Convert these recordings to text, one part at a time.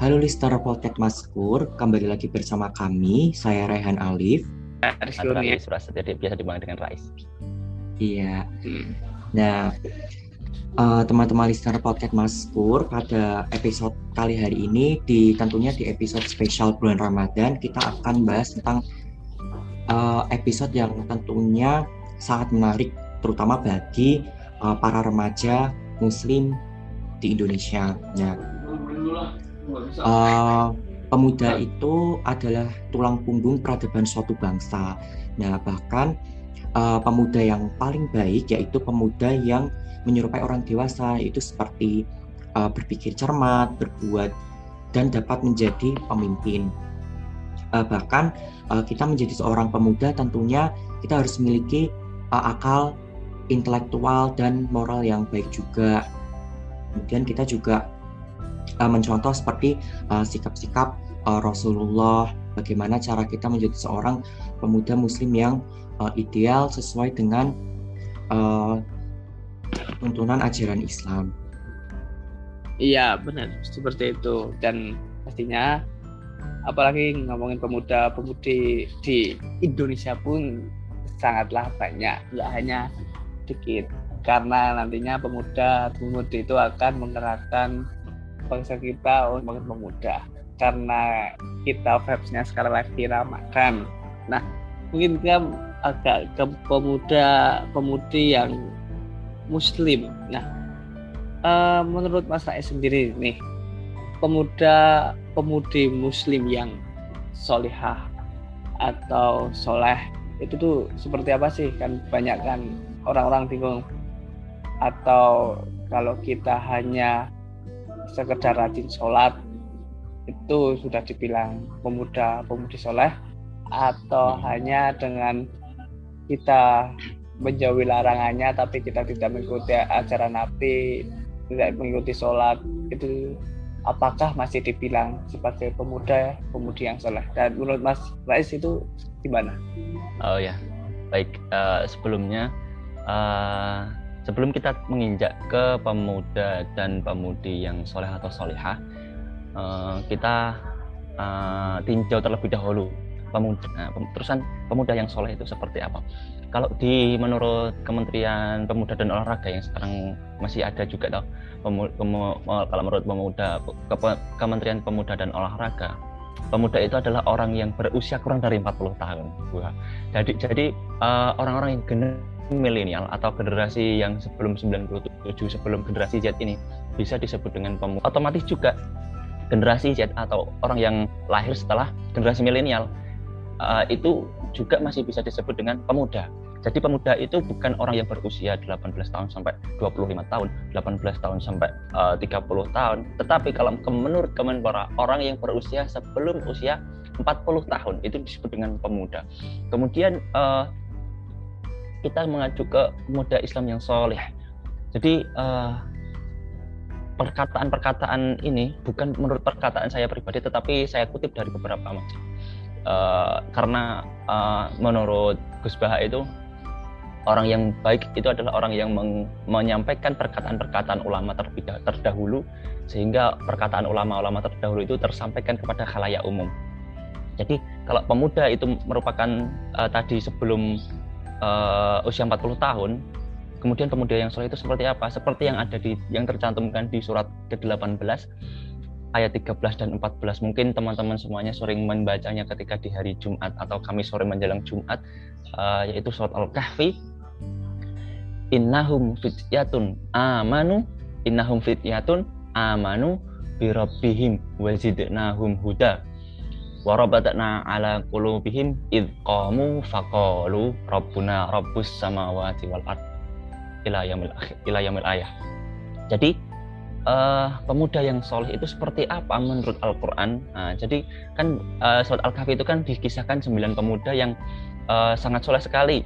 Halo listener podcast Maskur, kembali lagi bersama kami, saya Rehan Alif. Rais jadi biasa dipanggil dengan Rais. Iya. Hmm. Nah, uh, teman-teman listener podcast Maskur, pada episode kali hari ini, di tentunya di episode spesial bulan Ramadan, kita akan bahas tentang uh, episode yang tentunya sangat menarik, terutama bagi uh, para remaja Muslim di Indonesia. Nah, uh, pemuda itu adalah tulang punggung peradaban suatu bangsa. Nah, bahkan uh, pemuda yang paling baik yaitu pemuda yang menyerupai orang dewasa, yaitu seperti uh, berpikir cermat, berbuat dan dapat menjadi pemimpin. Uh, bahkan uh, kita menjadi seorang pemuda tentunya kita harus memiliki uh, akal intelektual dan moral yang baik juga. Kemudian kita juga uh, mencontoh seperti uh, sikap-sikap uh, Rasulullah, bagaimana cara kita menjadi seorang pemuda Muslim yang uh, ideal sesuai dengan uh, tuntunan ajaran Islam. Iya benar seperti itu dan pastinya apalagi ngomongin pemuda-pemudi di Indonesia pun sangatlah banyak nggak hanya sedikit karena nantinya pemuda pemudi itu akan menerapkan bangsa kita untuk pemuda. Karena kita vibesnya sekarang lagi ramakan nah mungkin kita agak ke pemuda pemudi yang muslim. Nah uh, menurut Mas Rais sendiri nih pemuda pemudi muslim yang solihah atau soleh itu tuh seperti apa sih? Kan banyak kan orang-orang bingung atau kalau kita hanya sekedar rajin sholat itu sudah dibilang pemuda pemudi soleh atau hmm. hanya dengan kita menjauhi larangannya tapi kita tidak mengikuti ajaran Nabi tidak mengikuti sholat itu apakah masih dibilang sebagai pemuda pemudi yang soleh dan menurut Mas Rais itu gimana? Oh ya baik uh, sebelumnya uh, sebelum kita menginjak ke pemuda dan pemudi yang soleh atau solehah, uh, kita uh, tinjau terlebih dahulu pemuda, nah, terusan pemuda yang soleh itu seperti apa. Kalau di menurut Kementerian Pemuda dan Olahraga yang sekarang masih ada juga toh, pemu, pemu, kalau menurut pemuda ke, Kementerian Pemuda dan Olahraga, pemuda itu adalah orang yang berusia kurang dari 40 tahun. Jadi jadi uh, orang-orang yang milenial atau generasi yang sebelum 97 sebelum generasi Z ini bisa disebut dengan pemuda. Otomatis juga generasi Z atau orang yang lahir setelah generasi milenial uh, itu juga masih bisa disebut dengan pemuda. Jadi pemuda itu bukan orang yang berusia 18 tahun sampai 25 tahun, 18 tahun sampai uh, 30 tahun, tetapi kalau menurut Kemenpora orang yang berusia sebelum usia 40 tahun itu disebut dengan pemuda. Kemudian uh, kita mengacu ke pemuda Islam yang soleh. Jadi uh, perkataan-perkataan ini bukan menurut perkataan saya pribadi, tetapi saya kutip dari beberapa macam. Uh, karena uh, menurut Gus Baha itu orang yang baik itu adalah orang yang menyampaikan perkataan-perkataan ulama terdahulu sehingga perkataan ulama-ulama terdahulu itu tersampaikan kepada khalayak umum. Jadi kalau pemuda itu merupakan uh, tadi sebelum uh, usia 40 tahun, kemudian pemuda yang soleh itu seperti apa? Seperti yang ada di yang tercantumkan di surat ke-18 ayat 13 dan 14. Mungkin teman-teman semuanya sering membacanya ketika di hari Jumat atau kami sore menjelang Jumat uh, yaitu surat Al-Kahfi. Innahum fityatun amanu innahum fityatun amanu birabbihim wazidnahum huda warabatna ala qulubihim id qamu faqalu rabbuna rabbus samawati wal ard ila yaumil ila yaumil ayah. Jadi uh, pemuda yang soleh itu seperti apa menurut Al-Qur'an? Nah, jadi kan uh, surat Al-Kahfi itu kan dikisahkan sembilan pemuda yang uh, sangat soleh sekali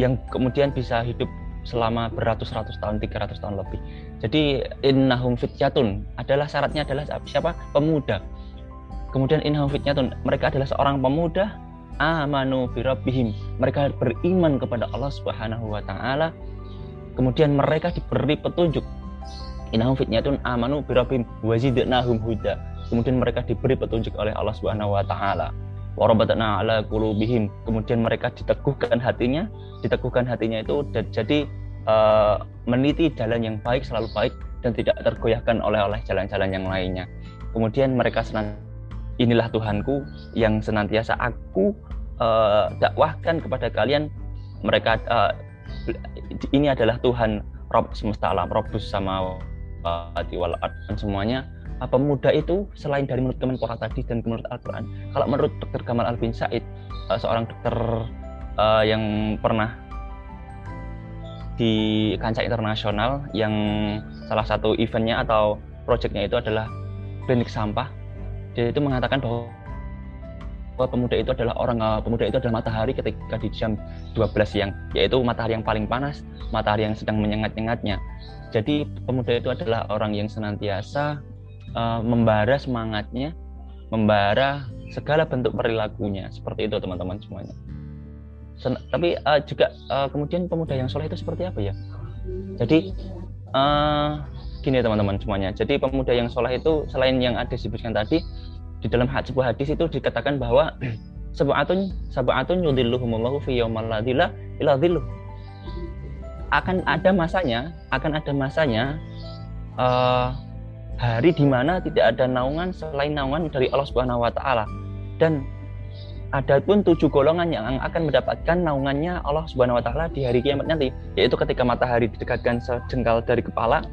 yang kemudian bisa hidup selama beratus-ratus tahun, 300 tahun lebih. Jadi innahum fityatun adalah syaratnya adalah siapa? Pemuda Kemudian inhum fitnyatun, mereka adalah seorang pemuda amanu birabbihim. Mereka beriman kepada Allah Subhanahu wa taala. Kemudian mereka diberi petunjuk. inahum fitnatun amanu birabim wazidnahum huda kemudian mereka diberi petunjuk oleh Allah Subhanahu wa taala warabatna ala qulubihim kemudian mereka diteguhkan hatinya diteguhkan hatinya itu jadi uh, meniti jalan yang baik selalu baik dan tidak tergoyahkan oleh oleh jalan-jalan yang lainnya kemudian mereka senang inilah Tuhanku yang senantiasa aku uh, dakwahkan kepada kalian mereka uh, ini adalah Tuhan Rob semesta alam Robus sama wal dan semuanya pemuda itu selain dari menurut Kemenpora tadi dan menurut Al-Quran kalau menurut Dr. Gamal Albin Said uh, seorang dokter uh, yang pernah di kancah internasional yang salah satu eventnya atau proyeknya itu adalah klinik sampah dia itu mengatakan bahwa bahwa pemuda itu adalah orang uh, pemuda itu adalah matahari ketika di jam 12 siang yaitu matahari yang paling panas matahari yang sedang menyengat-nyengatnya. Jadi pemuda itu adalah orang yang senantiasa uh, membara semangatnya membara segala bentuk perilakunya. Seperti itu teman-teman semuanya. Sen tapi uh, juga uh, kemudian pemuda yang soleh itu seperti apa ya? Jadi uh, gini teman-teman semuanya. Jadi pemuda yang soleh itu selain yang ada disebutkan tadi di dalam sebuah hadis itu dikatakan bahwa sebuatun sebuatun yudilluhumullahu fi yaumal akan ada masanya akan ada masanya uh, hari di mana tidak ada naungan selain naungan dari Allah Subhanahu wa taala. Dan ada pun tujuh golongan yang akan mendapatkan naungannya Allah Subhanahu wa taala di hari kiamat nanti yaitu ketika matahari didekatkan sejengkal dari kepala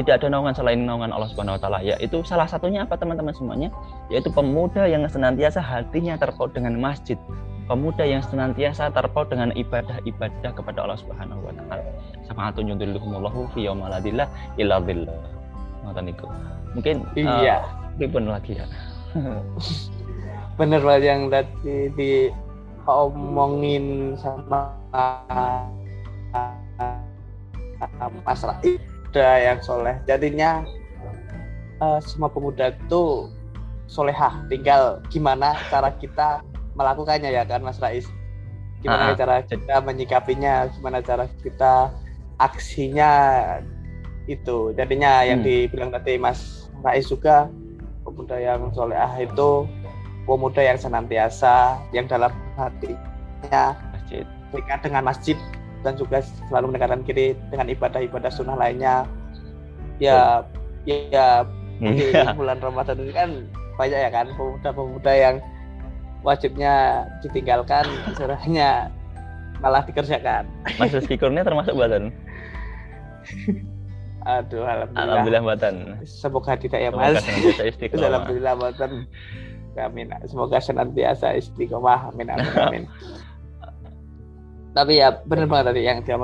tidak ada naungan selain naungan Allah Subhanahu wa taala yaitu salah satunya apa teman-teman semuanya? Yaitu pemuda yang senantiasa hatinya terpaut dengan masjid pemuda yang senantiasa terpaut dengan ibadah-ibadah kepada Allah Subhanahu wa taala. Safaatun yudhilluhumullahu fi yaumal ladillah illa niku mungkin iya. uh, lagi ya. Bener banget yang tadi diomongin sama Mas Rai pemuda yang soleh. Jadinya uh, semua pemuda itu solehah. Tinggal gimana cara kita melakukannya ya kan Mas Rais? Gimana uh, cara kita menyikapinya gimana cara kita aksinya itu. Jadinya yang hmm. dibilang tadi Mas Rais juga pemuda yang solehah itu pemuda yang senantiasa yang dalam hatinya masjid. dengan masjid dan juga selalu mendekatkan kiri dengan ibadah-ibadah sunnah lainnya ya oh. ya di iya. bulan Ramadan ini kan banyak ya kan pemuda-pemuda yang wajibnya ditinggalkan sebenarnya malah dikerjakan Mas Rizky Kurnia termasuk buatan Aduh, alhamdulillah. Alhamdulillah buatan. Semoga tidak ya mas. alhamdulillah buatan. Amin. Semoga senantiasa istiqomah. Amin. Amin. Amin tapi ya benar banget tadi yang dia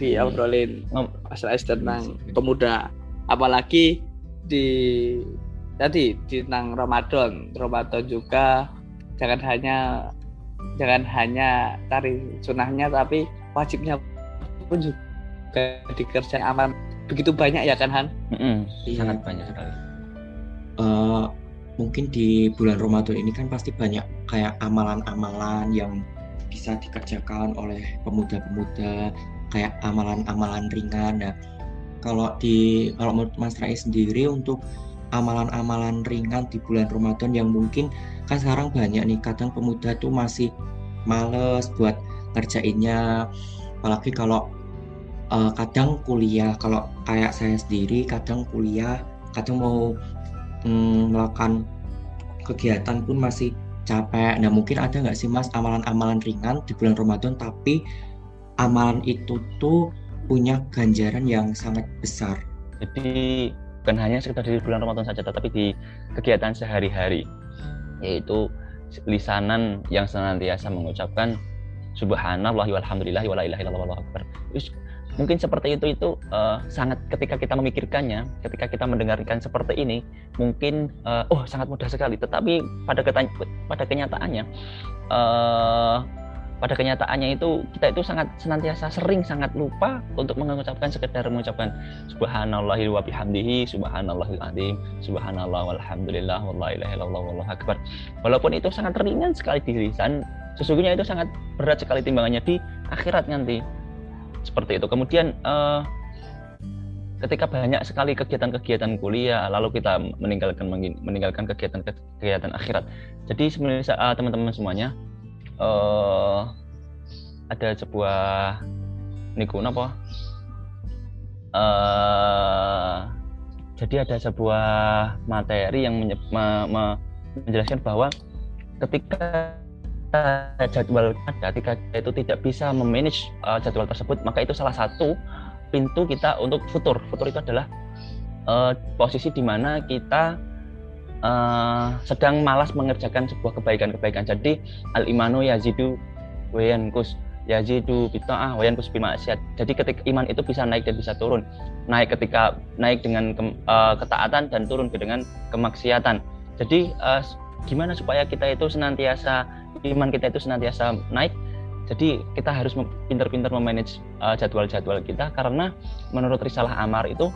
diobrolin hmm. Mas Rais tentang pemuda apalagi di tadi di tentang Ramadan Ramadan juga jangan hanya jangan hanya cari sunahnya tapi wajibnya pun juga dikerjakan aman begitu banyak ya kan Han? Mm -hmm. Sangat banyak sekali. Uh, mungkin di bulan Ramadan ini kan pasti banyak kayak amalan-amalan yang bisa dikerjakan oleh pemuda-pemuda kayak amalan-amalan ringan. Nah, kalau di kalau menurut Mas Rai sendiri untuk amalan-amalan ringan di bulan Ramadan yang mungkin kan sekarang banyak nih kadang pemuda tuh masih males buat kerjainnya apalagi kalau uh, kadang kuliah kalau kayak saya sendiri kadang kuliah kadang mau mm, melakukan kegiatan pun masih capek. Nah mungkin ada nggak sih mas amalan-amalan ringan di bulan Ramadan tapi amalan itu tuh punya ganjaran yang sangat besar. Jadi bukan hanya sekitar di bulan Ramadan saja, tetapi di kegiatan sehari-hari, yaitu lisanan yang senantiasa mengucapkan Subhanallah walhamdulillah wa la ilaha illallah mungkin seperti itu itu uh, sangat ketika kita memikirkannya ketika kita mendengarkan seperti ini mungkin uh, oh sangat mudah sekali. Tetapi pada pada kenyataannya uh, pada kenyataannya itu kita itu sangat senantiasa sering sangat lupa untuk mengucapkan sekedar mengucapkan subhanallahi wa bihamdihi subhanallahil azim subhanallah walhamdulillah walla ilaha illallah akbar. Walaupun itu sangat ringan sekali di lisan sesungguhnya itu sangat berat sekali timbangannya di akhirat nanti seperti itu. Kemudian uh, ketika banyak sekali kegiatan-kegiatan kuliah lalu kita meninggalkan meninggalkan kegiatan-kegiatan akhirat. Jadi sebenarnya uh, teman-teman semuanya uh, ada sebuah niku apa uh, jadi ada sebuah materi yang menjelaskan bahwa ketika jadwal ada ketika itu tidak bisa memanage uh, jadwal tersebut. Maka itu salah satu pintu kita untuk futur. Futur itu adalah uh, posisi di mana kita uh, sedang malas mengerjakan sebuah kebaikan-kebaikan. Jadi al imanu yazidu wayankus yazidu bita'ah wayankus bimaksiat. Jadi ketika iman itu bisa naik dan bisa turun. Naik ketika naik dengan ke, uh, ketaatan dan turun dengan kemaksiatan. Jadi uh, gimana supaya kita itu senantiasa iman kita itu senantiasa naik jadi kita harus pintar-pintar memanage uh, jadwal-jadwal kita karena menurut risalah Amar itu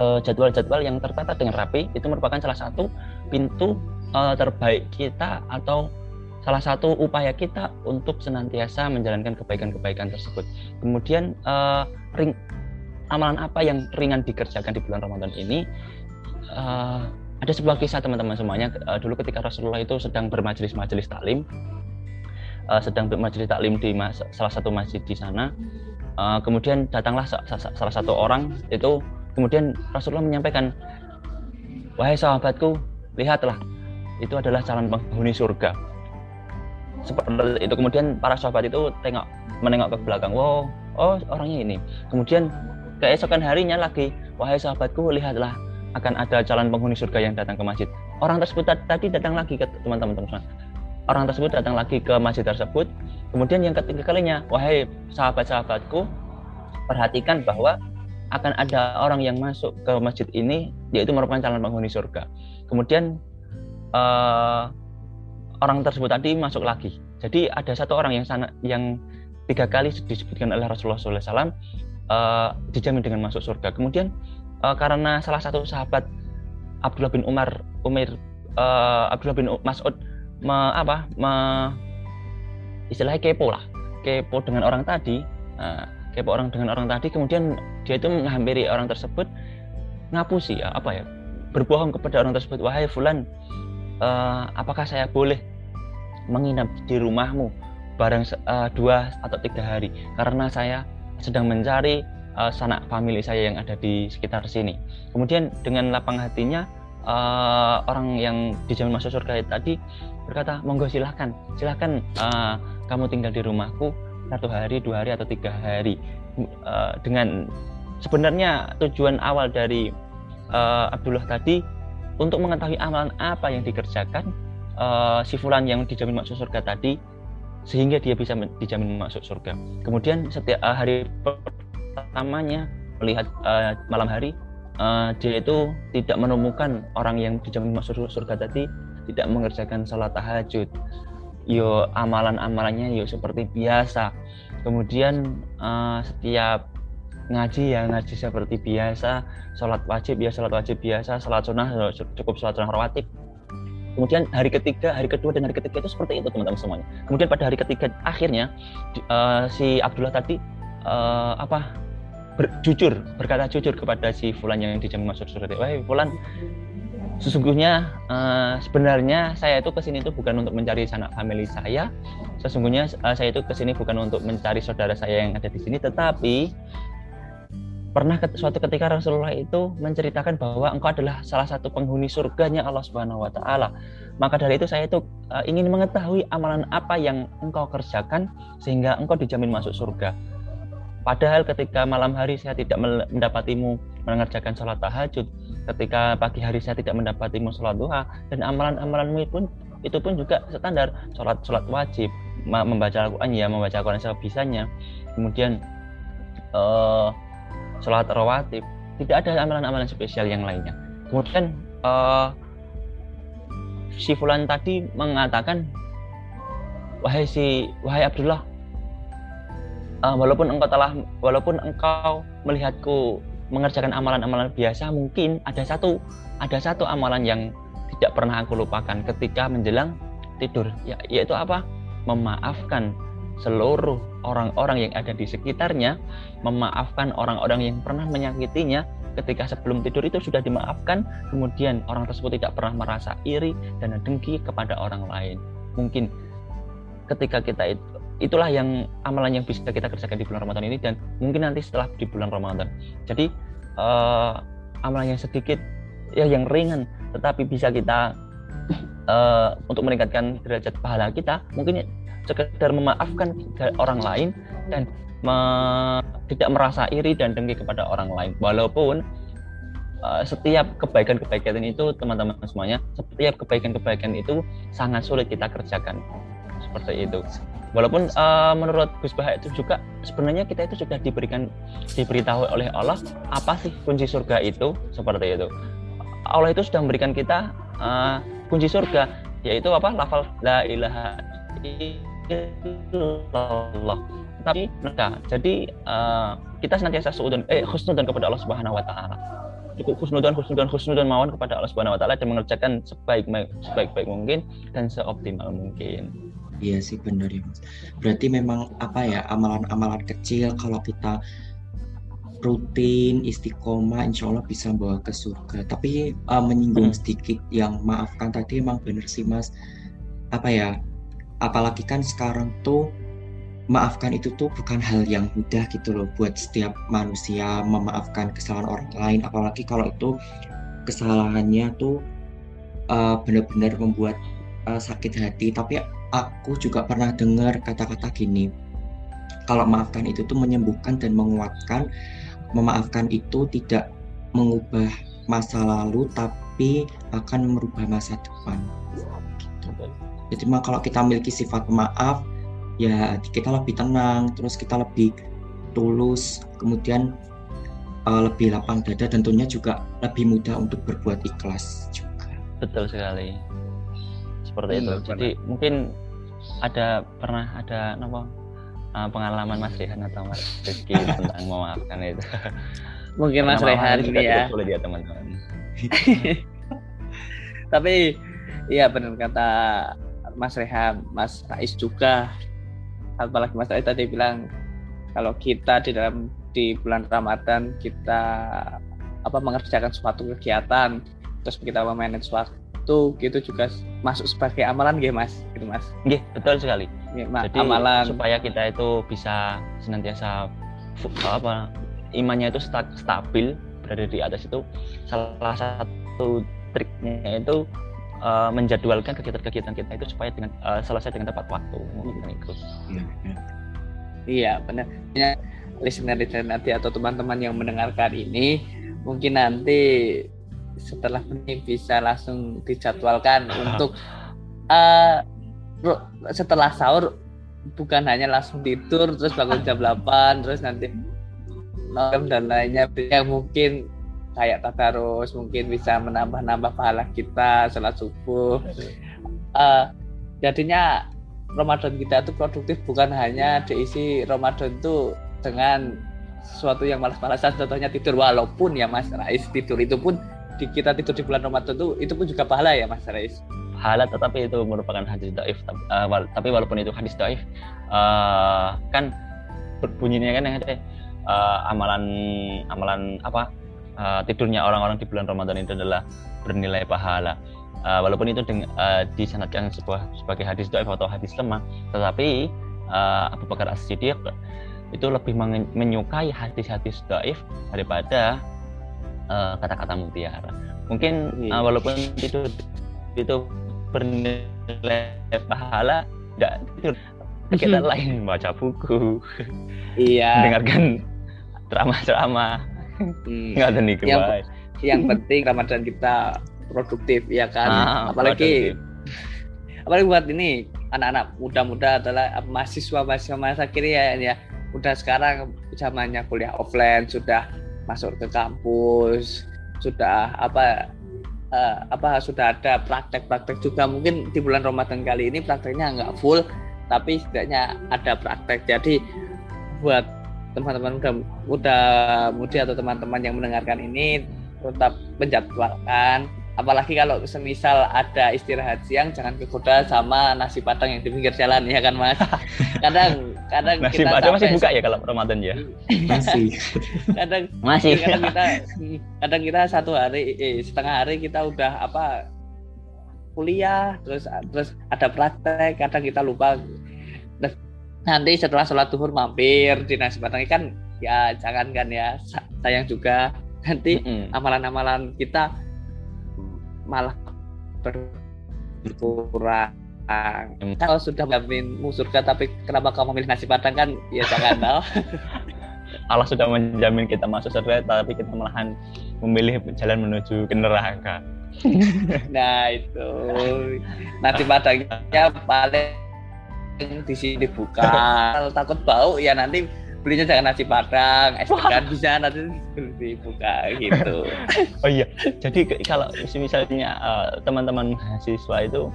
uh, jadwal-jadwal yang tertata dengan rapi itu merupakan salah satu pintu uh, terbaik kita atau salah satu upaya kita untuk senantiasa menjalankan kebaikan-kebaikan tersebut. Kemudian uh, ring, amalan apa yang ringan dikerjakan di bulan Ramadan ini? Uh, ada sebuah kisah teman-teman semuanya. Uh, dulu ketika Rasulullah itu sedang bermajelis-majelis taklim uh, sedang bermajelis taklim di mas, salah satu masjid di sana uh, kemudian datanglah sa sa salah satu orang itu kemudian Rasulullah menyampaikan wahai sahabatku lihatlah itu adalah calon penghuni surga. Seperti itu kemudian para sahabat itu tengok menengok ke belakang wow oh orangnya ini. Kemudian keesokan harinya lagi wahai sahabatku lihatlah akan ada calon penghuni surga yang datang ke masjid. Orang tersebut tadi datang lagi ke teman-teman teman. Orang tersebut datang lagi ke masjid tersebut. Kemudian yang ketiga kalinya, wahai sahabat-sahabatku, perhatikan bahwa akan ada orang yang masuk ke masjid ini, yaitu merupakan calon penghuni surga. Kemudian uh, orang tersebut tadi masuk lagi. Jadi ada satu orang yang sana yang tiga kali disebutkan oleh Rasulullah SAW uh, eh, dijamin dengan masuk surga. Kemudian uh, karena salah satu sahabat Abdullah bin Umar Umir uh, Abdullah bin Mas'ud me, apa me, istilahnya kepo lah. Kepo dengan orang tadi. Uh, kepo orang dengan orang tadi. Kemudian dia itu menghampiri orang tersebut. Ngapusi ya apa ya berbohong kepada orang tersebut. Wahai fulan uh, apakah saya boleh menginap di rumahmu barang uh, dua atau tiga hari? Karena saya sedang mencari uh, sanak famili saya yang ada di sekitar sini. Kemudian dengan lapang hatinya uh, orang yang dijamin masuk surga tadi berkata, monggo silahkan, silahkan uh, kamu tinggal di rumahku satu hari, dua hari atau tiga hari. Uh, dengan sebenarnya tujuan awal dari uh, Abdullah tadi untuk mengetahui amalan apa yang dikerjakan uh, si Fulan yang dijamin masuk surga tadi sehingga dia bisa dijamin masuk surga. Kemudian setiap hari pertamanya melihat uh, malam hari uh, dia itu tidak menemukan orang yang dijamin masuk surga tadi tidak mengerjakan sholat tahajud. Yo amalan-amalannya yo seperti biasa. Kemudian uh, setiap ngaji ya ngaji seperti biasa sholat wajib ya sholat wajib biasa sholat sunnah cukup sholat sunnah rawatib. Kemudian hari ketiga hari kedua dan hari ketiga itu seperti itu teman-teman semuanya. Kemudian pada hari ketiga akhirnya uh, si Abdullah tadi uh, apa ber, jujur berkata jujur kepada si Fulan yang dijamin masuk surga wah Fulan sesungguhnya uh, sebenarnya saya itu ke sini itu bukan untuk mencari sanak family saya sesungguhnya uh, saya itu ke sini bukan untuk mencari saudara saya yang ada di sini tetapi pernah suatu ketika Rasulullah itu menceritakan bahwa engkau adalah salah satu penghuni surganya Allah Subhanahu wa taala. Maka dari itu saya itu uh, ingin mengetahui amalan apa yang engkau kerjakan sehingga engkau dijamin masuk surga. Padahal ketika malam hari saya tidak mendapatimu mengerjakan sholat tahajud, ketika pagi hari saya tidak mendapatimu sholat duha, dan amalan-amalanmu pun itu pun juga standar sholat sholat wajib, membaca Al-Quran ya membaca Al-Quran sebisanya, kemudian uh, sholat rawatib, tidak ada amalan-amalan spesial yang lainnya. Kemudian uh, si Fulan tadi mengatakan, wahai si wahai Abdullah, uh, walaupun engkau telah walaupun engkau melihatku mengerjakan amalan-amalan biasa mungkin ada satu ada satu amalan yang tidak pernah aku lupakan ketika menjelang tidur ya, yaitu apa memaafkan seluruh orang-orang yang ada di sekitarnya, memaafkan orang-orang yang pernah menyakitinya, ketika sebelum tidur itu sudah dimaafkan, kemudian orang tersebut tidak pernah merasa iri dan dengki kepada orang lain. Mungkin ketika kita itu itulah yang amalan yang bisa kita kerjakan di bulan Ramadan ini dan mungkin nanti setelah di bulan Ramadan. Jadi uh, amalan yang sedikit ya yang ringan tetapi bisa kita uh, untuk meningkatkan derajat pahala kita mungkin sekedar memaafkan orang lain dan me, tidak merasa iri dan dengki kepada orang lain. Walaupun uh, setiap kebaikan-kebaikan itu teman-teman semuanya setiap kebaikan-kebaikan itu sangat sulit kita kerjakan. Seperti itu walaupun uh, menurut Gus Bah itu juga sebenarnya kita itu sudah diberikan diberitahu oleh Allah apa sih kunci surga itu seperti itu. Allah itu sudah memberikan kita uh, kunci surga yaitu apa? Lafal la ilaha illallah. Tapi mereka jadi uh, kita senantiasa suudun eh khusnudan kepada Allah Subhanahu wa taala. Cukup khusnudan khusnudan khusnudan mawon kepada Allah Subhanahu wa taala dan mengerjakan sebaik sebaik baik mungkin dan seoptimal mungkin Iya sih benar ya mas. Berarti memang apa ya amalan-amalan kecil kalau kita rutin istiqomah insya Allah bisa membawa ke surga. Tapi uh, menyinggung hmm. sedikit yang maafkan tadi emang benar sih mas. Apa ya? Apalagi kan sekarang tuh maafkan itu tuh bukan hal yang mudah gitu loh buat setiap manusia memaafkan kesalahan orang lain. Apalagi kalau itu kesalahannya tuh uh, benar-benar membuat uh, sakit hati. Tapi aku juga pernah dengar kata-kata gini. Kalau maafkan itu tuh menyembuhkan dan menguatkan memaafkan itu tidak mengubah masa lalu tapi akan merubah masa depan. Gitu. jadi mah kalau kita memiliki sifat maaf ya kita lebih tenang terus kita lebih tulus kemudian uh, lebih lapang dada tentunya juga lebih mudah untuk berbuat ikhlas juga. Betul sekali. Seperti itu. Hmm, Jadi mungkin ada pernah ada apa uh, pengalaman Mas Rehan atau Mas Rizky tentang memaafkan itu. Mungkin Mas Rehan ini ya. Boleh dia teman-teman. Tapi iya benar kata Mas Rehan, Mas Rais juga. Apalagi Mas Rais tadi bilang kalau kita di dalam di bulan Ramadan kita apa mengerjakan suatu kegiatan terus kita memanage waktu itu gitu juga masuk sebagai amalan gitu mas? Gitu mas. Gih, betul sekali. Gih, jadi amalan. supaya kita itu bisa senantiasa apa imannya itu stabil berada di atas itu salah satu triknya itu uh, menjadwalkan kegiatan-kegiatan kita itu supaya dengan uh, selesai dengan tepat waktu. Mungkin itu iya, iya. iya benar. Listener listener nanti atau teman-teman yang mendengarkan ini mungkin nanti setelah ini bisa langsung dijadwalkan untuk uh, setelah sahur bukan hanya langsung tidur terus bangun jam 8 terus nanti malam dan lainnya. Yang mungkin kayak tadarus mungkin bisa menambah-nambah pahala kita salat subuh. Uh, jadinya Ramadan kita itu produktif bukan hanya diisi Ramadan itu dengan sesuatu yang malas-malasan contohnya tidur. Walaupun ya Mas Rais tidur itu pun di kita tidur di bulan Ramadan itu itu pun juga pahala ya Mas Rais pahala tetapi itu merupakan hadis daif uh, wal, tapi walaupun itu hadis daif uh, kan berbunyinya kan yang ada uh, amalan amalan apa uh, tidurnya orang-orang di bulan Ramadan itu adalah bernilai pahala. Uh, walaupun itu uh, disanadkan sebuah sebagai hadis daif atau hadis lemah tetapi uh, Abu Bakar As-Siddiq itu lebih menyukai hadis-hadis daif daripada uh, kata-kata mutiara. Mungkin uh, walaupun itu itu bernilai pahala, tidak tidur. Kita lain baca buku, iya. dengarkan drama-drama, hmm. nggak ada nih yang, yang penting Ramadan kita produktif ya kan, ah, apalagi produktif. apalagi buat ini anak-anak muda-muda adalah mahasiswa mahasiswa masa kiri ya ya udah sekarang zamannya kuliah offline sudah masuk ke kampus sudah apa uh, apa sudah ada praktek-praktek juga. Mungkin di bulan Ramadan kali ini prakteknya nggak full tapi setidaknya ada praktek. Jadi buat teman-teman muda, muda mudi atau teman-teman yang mendengarkan ini tetap menjadwalkan. Apalagi kalau semisal ada istirahat siang jangan kegoda sama nasi padang yang di pinggir jalan ya kan mas? Kadang kadang nasi kita padang masih buka ya kalau Ramadan ya? Masih. Kadang masih. kadang kita kadang kita satu hari eh, setengah hari kita udah apa kuliah terus terus ada praktek kadang kita lupa. Nanti setelah sholat duhur mampir di nasi padang kan ya jangan kan ya sayang juga. Nanti amalan-amalan kita malah berkurang kalau sudah menjamin surga tapi kenapa kamu memilih nasi padang? Kan ya jangan tahu Allah sudah menjamin kita masuk surga tapi kita malahan memilih jalan menuju ke neraka. Nah itu. Nasi padangnya paling di sini dibuka. Kalau takut bau ya nanti belinya jangan nasi padang. Es kan bisa nanti dibuka gitu. Oh iya jadi kalau misalnya uh, teman-teman mahasiswa itu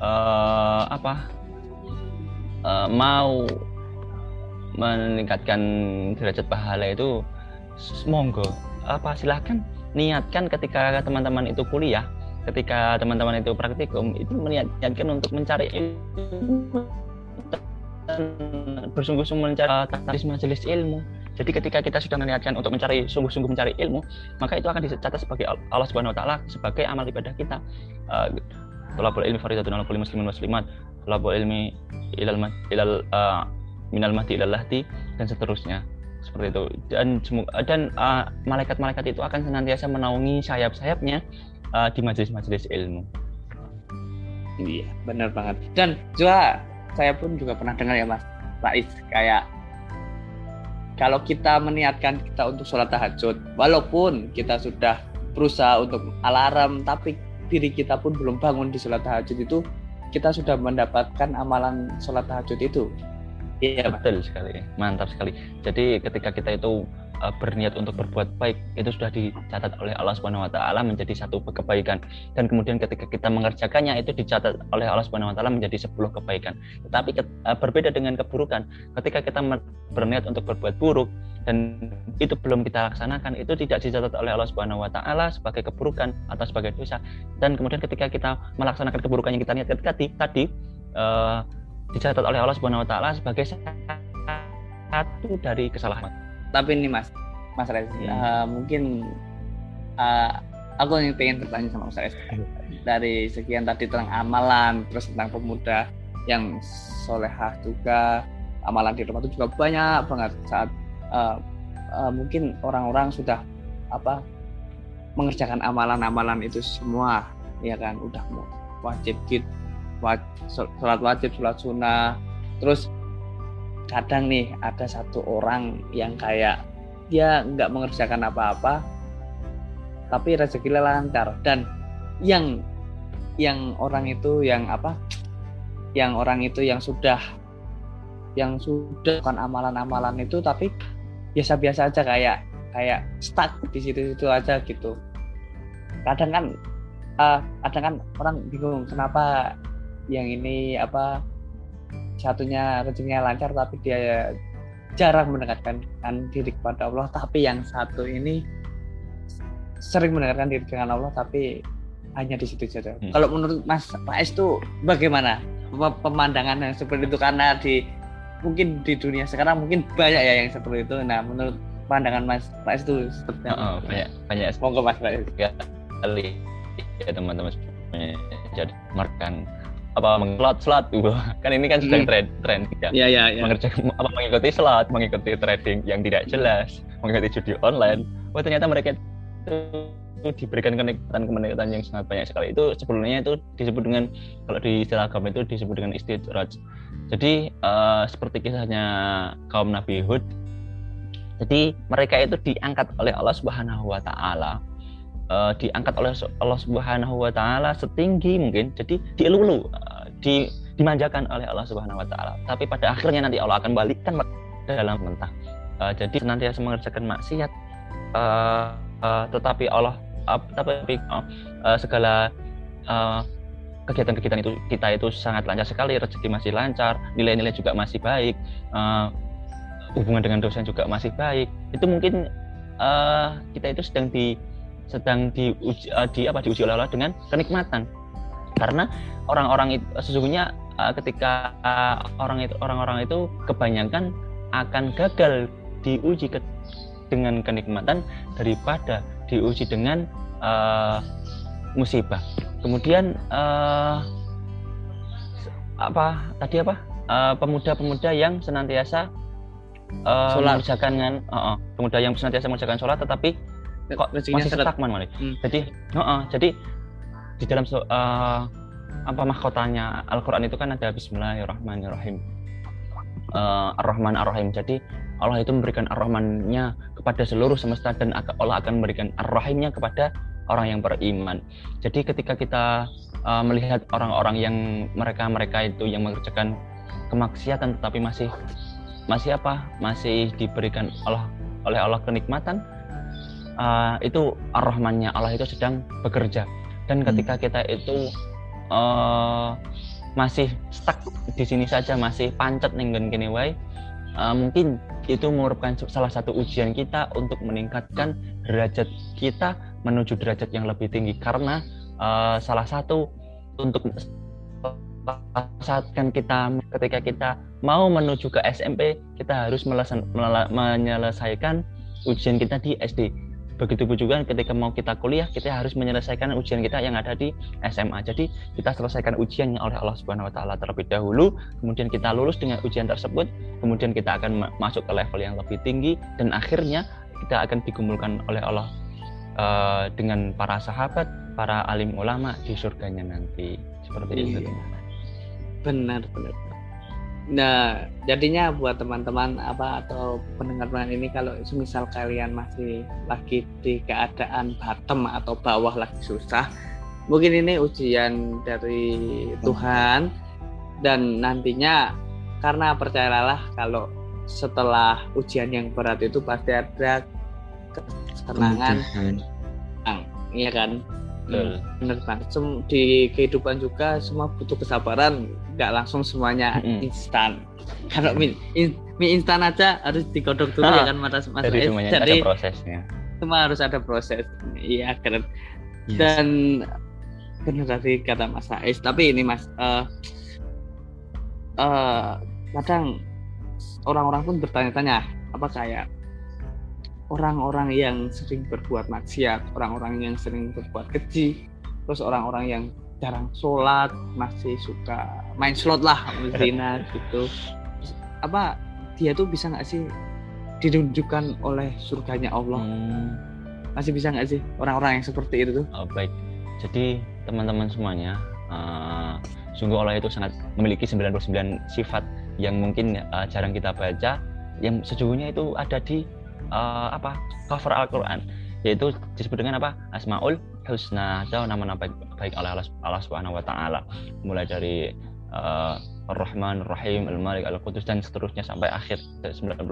uh, apa uh, mau meningkatkan derajat pahala itu monggo apa silahkan niatkan ketika teman-teman itu kuliah ketika teman-teman itu praktikum itu meniatkan untuk mencari ilmu bersungguh-sungguh mencari uh, majelis ilmu. Jadi ketika kita sudah meniatkan untuk mencari sungguh-sungguh mencari ilmu, maka itu akan dicatat sebagai Allah Subhanahu wa taala sebagai amal ibadah kita. Tolabul ilmi faridatun ala kulli muslimin muslimat. Tolabul ilmi ilal ilal uh, minal mahdi ilal lahdi dan seterusnya. Seperti itu. Dan dan uh, malaikat-malaikat itu akan senantiasa menaungi sayap-sayapnya uh, di majelis-majelis ilmu. Iya, benar banget. Dan juga saya pun juga pernah dengar ya Mas Rais kayak kalau kita meniatkan kita untuk sholat tahajud, walaupun kita sudah berusaha untuk alarm, tapi diri kita pun belum bangun di sholat tahajud itu, kita sudah mendapatkan amalan sholat tahajud itu. Iya, betul sekali, mantap sekali. Jadi ketika kita itu uh, berniat untuk berbuat baik itu sudah dicatat oleh Allah Subhanahu wa taala menjadi satu kebaikan dan kemudian ketika kita mengerjakannya itu dicatat oleh Allah Subhanahu wa taala menjadi sepuluh kebaikan. Tetapi uh, berbeda dengan keburukan. Ketika kita berniat untuk berbuat buruk dan itu belum kita laksanakan itu tidak dicatat oleh Allah Subhanahu wa taala sebagai keburukan atau sebagai dosa. Dan kemudian ketika kita melaksanakan keburukan yang kita niatkan tadi tadi uh, dicatat oleh Allah Subhanahu wa taala sebagai satu dari kesalahan tapi ini mas. Mas Rez hmm. uh, mungkin uh, aku yang pengen bertanya sama mas Rez dari sekian tadi tentang amalan terus tentang pemuda yang solehah juga amalan di rumah itu juga banyak banget. Saat uh, uh, mungkin orang-orang sudah apa mengerjakan amalan-amalan itu semua ya kan? Udah wajib gitu wajib, sholat wajib sholat sunnah. Terus kadang nih ada satu orang yang kayak dia nggak mengerjakan apa-apa tapi rezekinya lancar. Dan yang yang orang itu yang apa? Yang orang itu yang sudah yang sudah kan amalan-amalan itu tapi biasa-biasa aja kayak kayak stuck di situ-situ aja gitu. Kadang kan uh, kadang kan orang bingung kenapa yang ini apa satunya rezekinya lancar tapi dia jarang mendekatkan diri kepada Allah tapi yang satu ini sering mendekatkan diri dengan Allah tapi hanya di situ saja. Hmm. Kalau menurut Mas Pak Es itu bagaimana pemandangan yang seperti itu karena di mungkin di dunia sekarang mungkin banyak ya yang seperti itu. Nah, menurut pandangan Mas Pak Es itu seperti apa? Oh, banyak banyak. Semoga Mas Pak Es. Ya, kali ya teman-teman jadi makan apa slot slot gitu. kan ini kan sedang tren tren ya. Yeah, yeah, yeah. mengerjakan apa mengikuti slot mengikuti trading yang tidak jelas mengikuti judi online. Wah ternyata mereka itu diberikan kenikmatan kenikmatan yang sangat banyak sekali. Itu sebelumnya itu disebut dengan kalau di istilah agama itu disebut dengan istidraj. Jadi uh, seperti kisahnya kaum Nabi Hud jadi mereka itu diangkat oleh Allah Subhanahu wa taala uh, diangkat oleh Allah Subhanahu wa taala setinggi mungkin. Jadi dielu uh, di dimanjakan oleh Allah Subhanahu wa taala. Tapi pada akhirnya nanti Allah akan balikkan dalam mentah. Uh, jadi senantiasa mengerjakan maksiat uh, uh, tetapi Allah uh, tapi uh, segala uh, kegiatan-kegiatan itu kita itu sangat lancar sekali rezeki masih lancar nilai-nilai juga masih baik uh, hubungan dengan dosen juga masih baik. Itu mungkin uh, kita itu sedang di sedang diuji, uh, di apa diuji oleh Allah dengan kenikmatan. Karena orang-orang itu sesungguhnya uh, ketika uh, orang itu orang-orang itu kebanyakan akan gagal diuji ke, dengan kenikmatan daripada diuji dengan uh, musibah. Kemudian uh, apa tadi apa? Pemuda-pemuda uh, yang senantiasa uh, mengerjakan uh, uh, pemuda yang senantiasa mengerjakan sholat tetapi kok masih stagnan malah. Hmm. Jadi uh, uh, jadi di dalam uh, apa mahkotanya Al-Quran itu kan ada Bismillahirrahmanirrahim. Uh, Ar-Rahman Ar-Rahim. Jadi Allah itu memberikan Ar-Rahmannya kepada seluruh semesta dan Allah akan memberikan Ar-Rahimnya kepada orang yang beriman. Jadi ketika kita uh, melihat orang-orang yang mereka-mereka itu yang mengerjakan kemaksiatan tetapi masih masih apa? Masih diberikan Allah oleh Allah kenikmatan uh, itu Ar-Rahmannya Allah itu sedang bekerja. Dan ketika hmm. kita itu uh, masih stuck di sini saja masih pancet nenggen gini wae uh, mungkin itu merupakan salah satu ujian kita untuk meningkatkan derajat kita menuju derajat yang lebih tinggi. Karena uh, salah satu untuk saatkan kita ketika kita mau menuju ke SMP kita harus menyelesaikan ujian kita di SD begitu juga ketika mau kita kuliah kita harus menyelesaikan ujian kita yang ada di SMA jadi kita selesaikan ujiannya oleh Allah Subhanahu Wa Taala terlebih dahulu kemudian kita lulus dengan ujian tersebut kemudian kita akan masuk ke level yang lebih tinggi dan akhirnya kita akan digumulkan oleh Allah uh, dengan para sahabat para alim ulama di surganya nanti. Seperti iya. itu benar benar Nah, jadinya buat teman-teman apa atau pendengar-pendengar ini kalau semisal kalian masih lagi di keadaan bottom atau bawah lagi susah, mungkin ini ujian dari Tuhan. Dan nantinya karena percayalah kalau setelah ujian yang berat itu pasti ada kesenangan, iya kan? betul. Benar banget di kehidupan juga semua butuh kesabaran nggak langsung semuanya mm-hmm. instan. Kalau mie, in, mie instan aja harus digodok dulu ya kan mas mas jadi semuanya jadi ada prosesnya. semua harus ada proses. Iya keren. Yes. dan benar tadi kata mas Ais tapi ini mas uh, uh, kadang orang-orang pun bertanya-tanya apa kayak orang-orang yang sering berbuat maksiat, orang-orang yang sering berbuat keji, terus orang-orang yang jarang sholat, masih suka main slot lah, zina gitu. Apa dia tuh bisa nggak sih ditunjukkan oleh surganya Allah? Hmm. Masih bisa nggak sih orang-orang yang seperti itu tuh? Oh, baik. Jadi teman-teman semuanya, uh, sungguh Allah itu sangat memiliki 99 sifat yang mungkin uh, jarang kita baca, yang sejujurnya itu ada di uh, apa cover Al-Qur'an yaitu disebut dengan apa Asmaul Husna atau nama-nama baik, baik Allah, Allah Subhanahu wa taala mulai dari uh, Ar-Rahman, Ar-Rahim, Al-Malik, Al-Qudus dan seterusnya sampai akhir 99.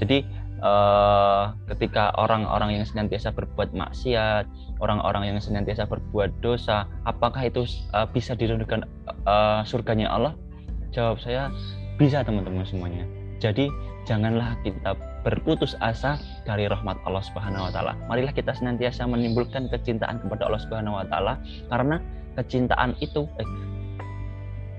Jadi uh, ketika orang-orang yang senantiasa berbuat maksiat, orang-orang yang senantiasa berbuat dosa, apakah itu uh, bisa dirindukan uh, surganya Allah? Jawab saya bisa teman-teman semuanya. Jadi janganlah kita berputus asa dari rahmat Allah Subhanahu wa taala. Marilah kita senantiasa menimbulkan kecintaan kepada Allah Subhanahu wa taala karena kecintaan itu eh,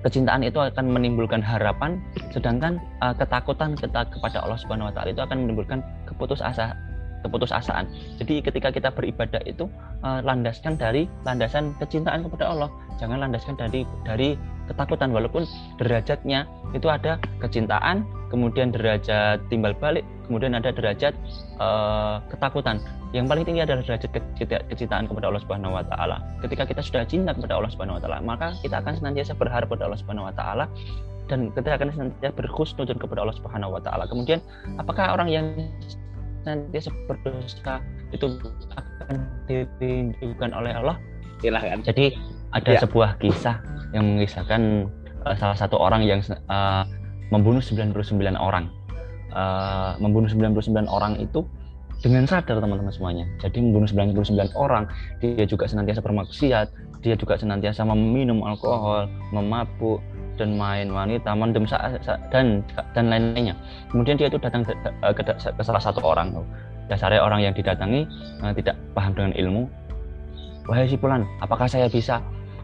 kecintaan itu akan menimbulkan harapan sedangkan uh, ketakutan kita kepada Allah Subhanahu wa taala itu akan menimbulkan keputus asa keputusasaan. Jadi ketika kita beribadah itu uh, landaskan dari landasan kecintaan kepada Allah. Jangan landaskan dari dari ketakutan walaupun derajatnya itu ada kecintaan, kemudian derajat timbal balik, kemudian ada derajat uh, ketakutan. Yang paling tinggi adalah derajat kecintaan kepada Allah Subhanahu wa taala. Ketika kita sudah cinta kepada Allah Subhanahu wa taala, maka kita akan senantiasa berharap kepada Allah Subhanahu wa taala dan kita akan senantiasa berkhusnudun kepada Allah Subhanahu wa taala. Kemudian apakah orang yang nanti berdosa itu akan dirindukan oleh Allah silahkan jadi ada ya. sebuah kisah yang mengisahkan uh, salah satu orang yang uh, membunuh 99 orang. Uh, membunuh 99 orang itu dengan sadar teman-teman semuanya. Jadi membunuh 99 orang dia juga senantiasa bermaksiat dia juga senantiasa meminum alkohol memabuk dan main wanita, mendem dan dan lain-lainnya. Kemudian dia itu datang ke, ke, ke salah satu orang dasarnya orang yang didatangi uh, tidak paham dengan ilmu. Wahai si Pulan apakah saya bisa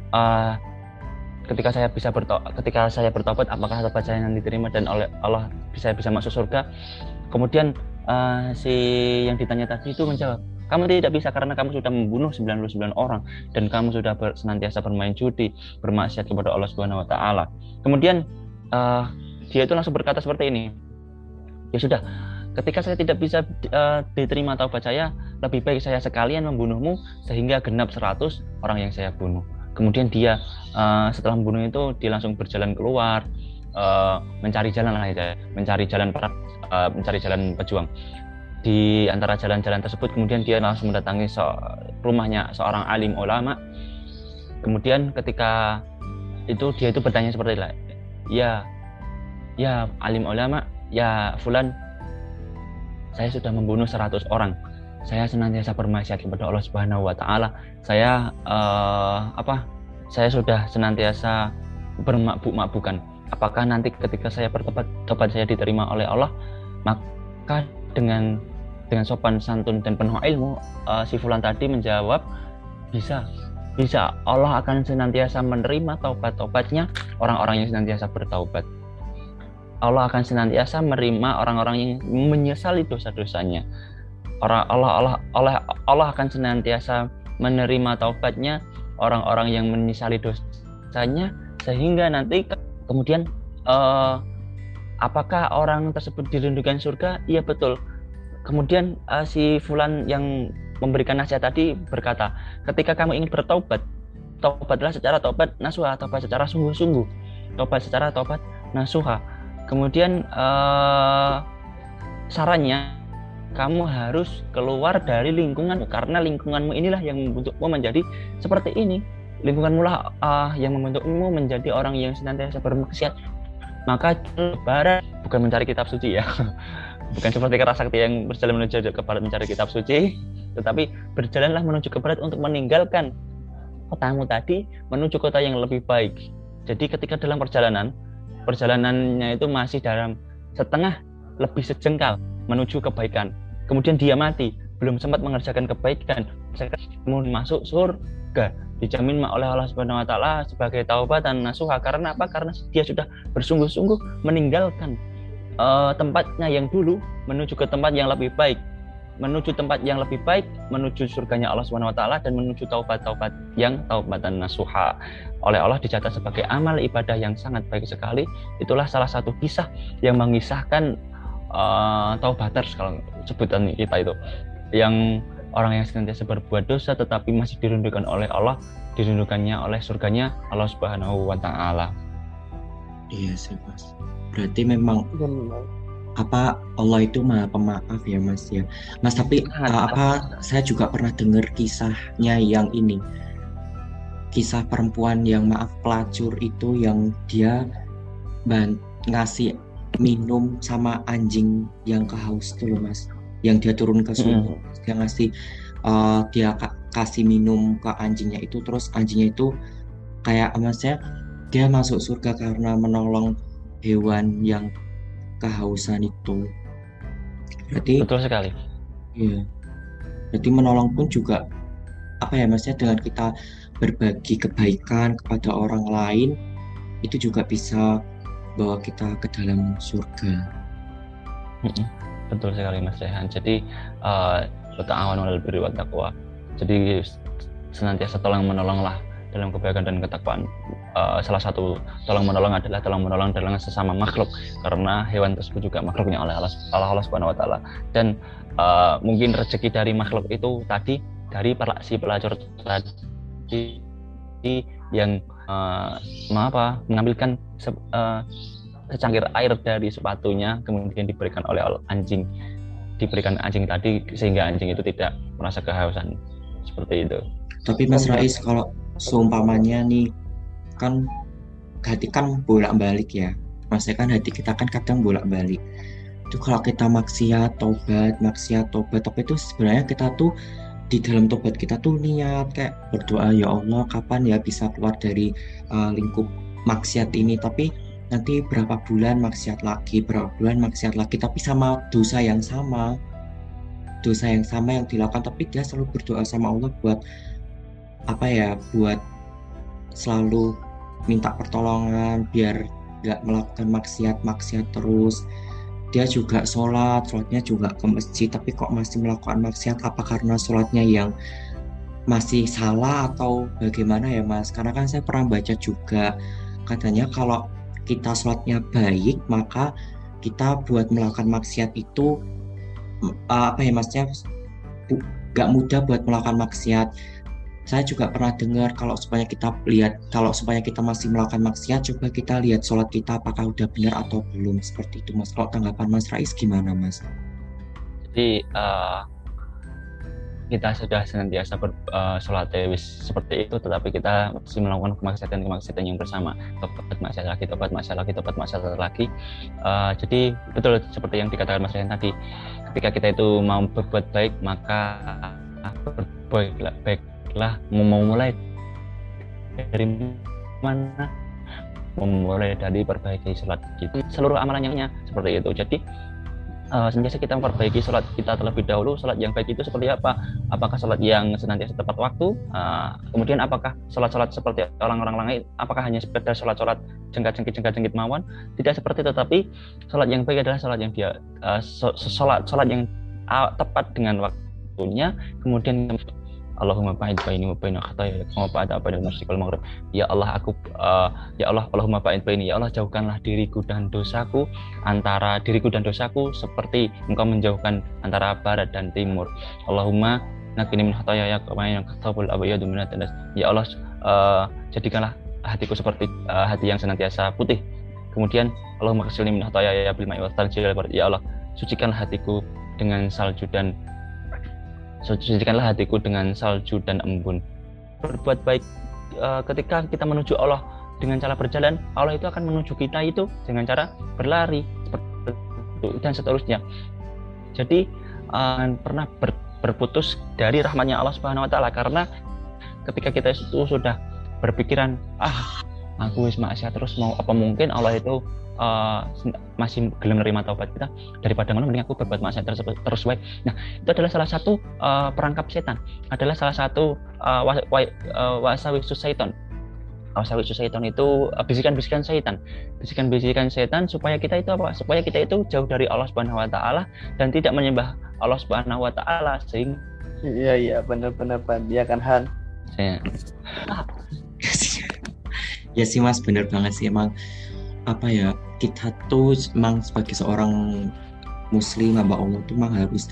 uh, ketika saya bisa berto ketika saya bertobat apakah tobat saya nanti diterima dan oleh Allah bisa bisa masuk surga kemudian uh, si yang ditanya tadi itu menjawab kamu tidak bisa karena kamu sudah membunuh 99 orang dan kamu sudah ber, senantiasa bermain judi, bermaksiat kepada Allah Subhanahu wa taala. Kemudian uh, dia itu langsung berkata seperti ini. Ya sudah, ketika saya tidak bisa uh, diterima taubat saya, lebih baik saya sekalian membunuhmu sehingga genap 100 orang yang saya bunuh. Kemudian dia uh, setelah membunuh itu dia langsung berjalan keluar uh, mencari jalan lah ya, mencari jalan para uh, mencari jalan pejuang. Di antara jalan-jalan tersebut kemudian dia langsung mendatangi so rumahnya seorang alim ulama. Kemudian ketika itu dia itu bertanya seperti itu ya ya alim ulama ya fulan saya sudah membunuh 100 orang saya senantiasa bermaksiat kepada Allah Subhanahu wa taala. Saya uh, apa saya sudah senantiasa bermakbuk-makbukan. Apakah nanti ketika saya bertobat tobat saya diterima oleh Allah maka dengan dengan sopan santun dan penuh ilmu uh, si fulan tadi menjawab bisa bisa. Allah akan senantiasa menerima taubat-taubatnya orang-orang yang senantiasa bertaubat. Allah akan senantiasa menerima orang-orang yang menyesali dosa-dosanya orang Allah Allah Allah Allah akan senantiasa menerima taubatnya orang-orang yang menyesali dosanya sehingga nanti kemudian uh, apakah orang tersebut dirindukan surga iya betul Kemudian uh, si Fulan yang memberikan nasihat tadi berkata, ketika kamu ingin bertobat, tobatlah secara tobat nasuha, tobat secara sungguh-sungguh, tobat secara tobat nasuha. Kemudian uh, sarannya kamu harus keluar dari lingkungan karena lingkunganmu inilah yang membentukmu menjadi seperti ini. Lingkunganmu lah uh, yang membentukmu menjadi orang yang senantiasa bermaksiat. Maka lebaran bukan mencari kitab suci ya. bukan seperti kerasakti yang berjalan menuju ke barat mencari kitab suci, tetapi berjalanlah menuju ke barat untuk meninggalkan kotamu tadi menuju kota yang lebih baik. Jadi ketika dalam perjalanan, perjalanannya itu masih dalam setengah lebih sejengkal menuju kebaikan. Kemudian dia mati, belum sempat mengerjakan kebaikan, kemudian masuk surga. Dijamin oleh Allah Subhanahu wa taala sebagai taubat dan nasuha. Karena apa? Karena dia sudah bersungguh-sungguh meninggalkan uh, tempatnya yang dulu menuju ke tempat yang lebih baik. Menuju tempat yang lebih baik menuju surganya Allah Subhanahu wa taala dan menuju taubat-taubat yang taubatan nasuha. Oleh Allah dicatat sebagai amal ibadah yang sangat baik sekali. Itulah salah satu kisah yang mengisahkan uh, taubaters kalau sebutan kita itu. Yang orang yang senantiasa berbuat dosa tetapi masih dirindukan oleh Allah dirindukannya oleh surganya Allah Subhanahu wa taala. Iya sih mas. Berarti memang apa Allah itu maha pemaaf ya mas ya. Mas tapi uh, apa saya juga pernah dengar kisahnya yang ini. Kisah perempuan yang maaf pelacur itu yang dia ban ngasih minum sama anjing yang kehaus tuh loh mas yang dia turun ke sumur hmm. dia ngasih uh, dia kasih minum ke anjingnya itu terus anjingnya itu kayak masnya dia masuk surga karena menolong hewan yang kehausan itu. Berarti betul sekali. Iya. Berarti menolong pun juga apa ya maksudnya dengan kita berbagi kebaikan kepada orang lain itu juga bisa bawa kita ke dalam surga. Betul sekali Mas Rehan. Jadi uh, awan alal birri Jadi senantiasa tolong menolonglah dalam kebaikan dan ketakwaan. Uh, salah satu tolong menolong adalah tolong menolong dalam sesama makhluk karena hewan tersebut juga makhluknya oleh Allah, Allah, Subhanahu wa taala. Dan uh, mungkin rezeki dari makhluk itu tadi dari si pelacur tadi yang uh, apa mengambilkan se, uh, secangkir air dari sepatunya kemudian diberikan oleh anjing. Diberikan anjing tadi sehingga anjing itu tidak merasa kehausan. Seperti itu. Tapi Mas Rais kalau seumpamanya nih kan hati kan bolak-balik ya. Maksudnya kan hati kita kan kadang bolak-balik. Itu kalau kita maksiat tobat maksiat tobat tapi itu sebenarnya kita tuh di dalam tobat kita tuh niat kayak berdoa ya Allah kapan ya bisa keluar dari uh, lingkup maksiat ini? Tapi nanti berapa bulan maksiat lagi berapa bulan maksiat lagi tapi sama dosa yang sama. Dosa yang sama yang dilakukan tapi dia selalu berdoa sama Allah buat apa ya buat selalu minta pertolongan biar nggak melakukan maksiat maksiat terus dia juga sholat sholatnya juga ke masjid tapi kok masih melakukan maksiat? Apa karena sholatnya yang masih salah atau bagaimana ya mas? Karena kan saya pernah baca juga katanya kalau kita sholatnya baik maka kita buat melakukan maksiat itu apa ya masnya? Gak mudah buat melakukan maksiat saya juga pernah dengar kalau supaya kita lihat kalau supaya kita masih melakukan maksiat coba kita lihat sholat kita apakah udah benar atau belum. Seperti itu mas. Kalau tanggapan mas Rais gimana mas? Jadi uh, kita sudah senantiasa ber, uh, sholat tewis seperti itu tetapi kita masih melakukan kemaksiatan kemaksiatan yang bersama. Tobat maksiat lagi tobat maksiat lagi tobat maksiat lagi. Uh, jadi betul seperti yang dikatakan mas Ryan tadi. Ketika kita itu mau berbuat baik maka berbuat baik lah mau mulai dari mana? Memulai dari perbaiki sholat kita. Seluruh amalannya seperti itu. Jadi uh, senantiasa kita memperbaiki sholat kita terlebih dahulu. Sholat yang baik itu seperti apa? Apakah sholat yang senantiasa tepat waktu? Uh, kemudian apakah sholat-sholat seperti orang-orang lain apakah hanya sekedar sholat-sholat jengkat-jengkit jengkat-jengkit mawon? Tidak seperti itu tapi sholat yang baik adalah sholat yang dia uh, sholat sholat yang uh, tepat dengan waktunya. Kemudian Allahumma ba'id baini wa baina khataya kama ba'ada bainal masyriq wal maghrib. Ya Allah aku uh, ya Allah Allahumma ba'id baini ya Allah jauhkanlah diriku dan dosaku antara diriku dan dosaku seperti Engkau menjauhkan antara barat dan timur. Allahumma nakini min khataya ya kama yang katabul abyadu min Ya Allah uh, jadikanlah hatiku seperti uh, hati yang senantiasa putih. Kemudian Allahumma kasilni min khataya ya bil ma'i Ya Allah sucikanlah hatiku dengan salju dan sucikanlah hatiku dengan salju dan embun. Berbuat baik uh, ketika kita menuju Allah dengan cara berjalan Allah itu akan menuju kita itu dengan cara berlari dan seterusnya. Jadi uh, pernah ber, berputus dari rahmatnya Allah Subhanahu Wa Taala karena ketika kita itu sudah berpikiran ah aku wis maksiat terus mau apa mungkin Allah itu uh, masih gelem nerima taubat kita daripada ngono mending aku berbuat maksiat terus terus wae. Nah, itu adalah salah satu uh, perangkap setan. Adalah salah satu uh, wasawisus setan. Wasawisus setan itu bisikan-bisikan setan. Bisikan-bisikan setan supaya kita itu apa? Supaya kita itu jauh dari Allah Subhanahu wa taala dan tidak menyembah Allah Subhanahu wa taala sehingga Iya iya benar-benar Pak. Dia kan Han. Saya. ya sih Mas bener banget sih emang apa ya kita tuh memang sebagai seorang muslim hamba Allah tuh memang harus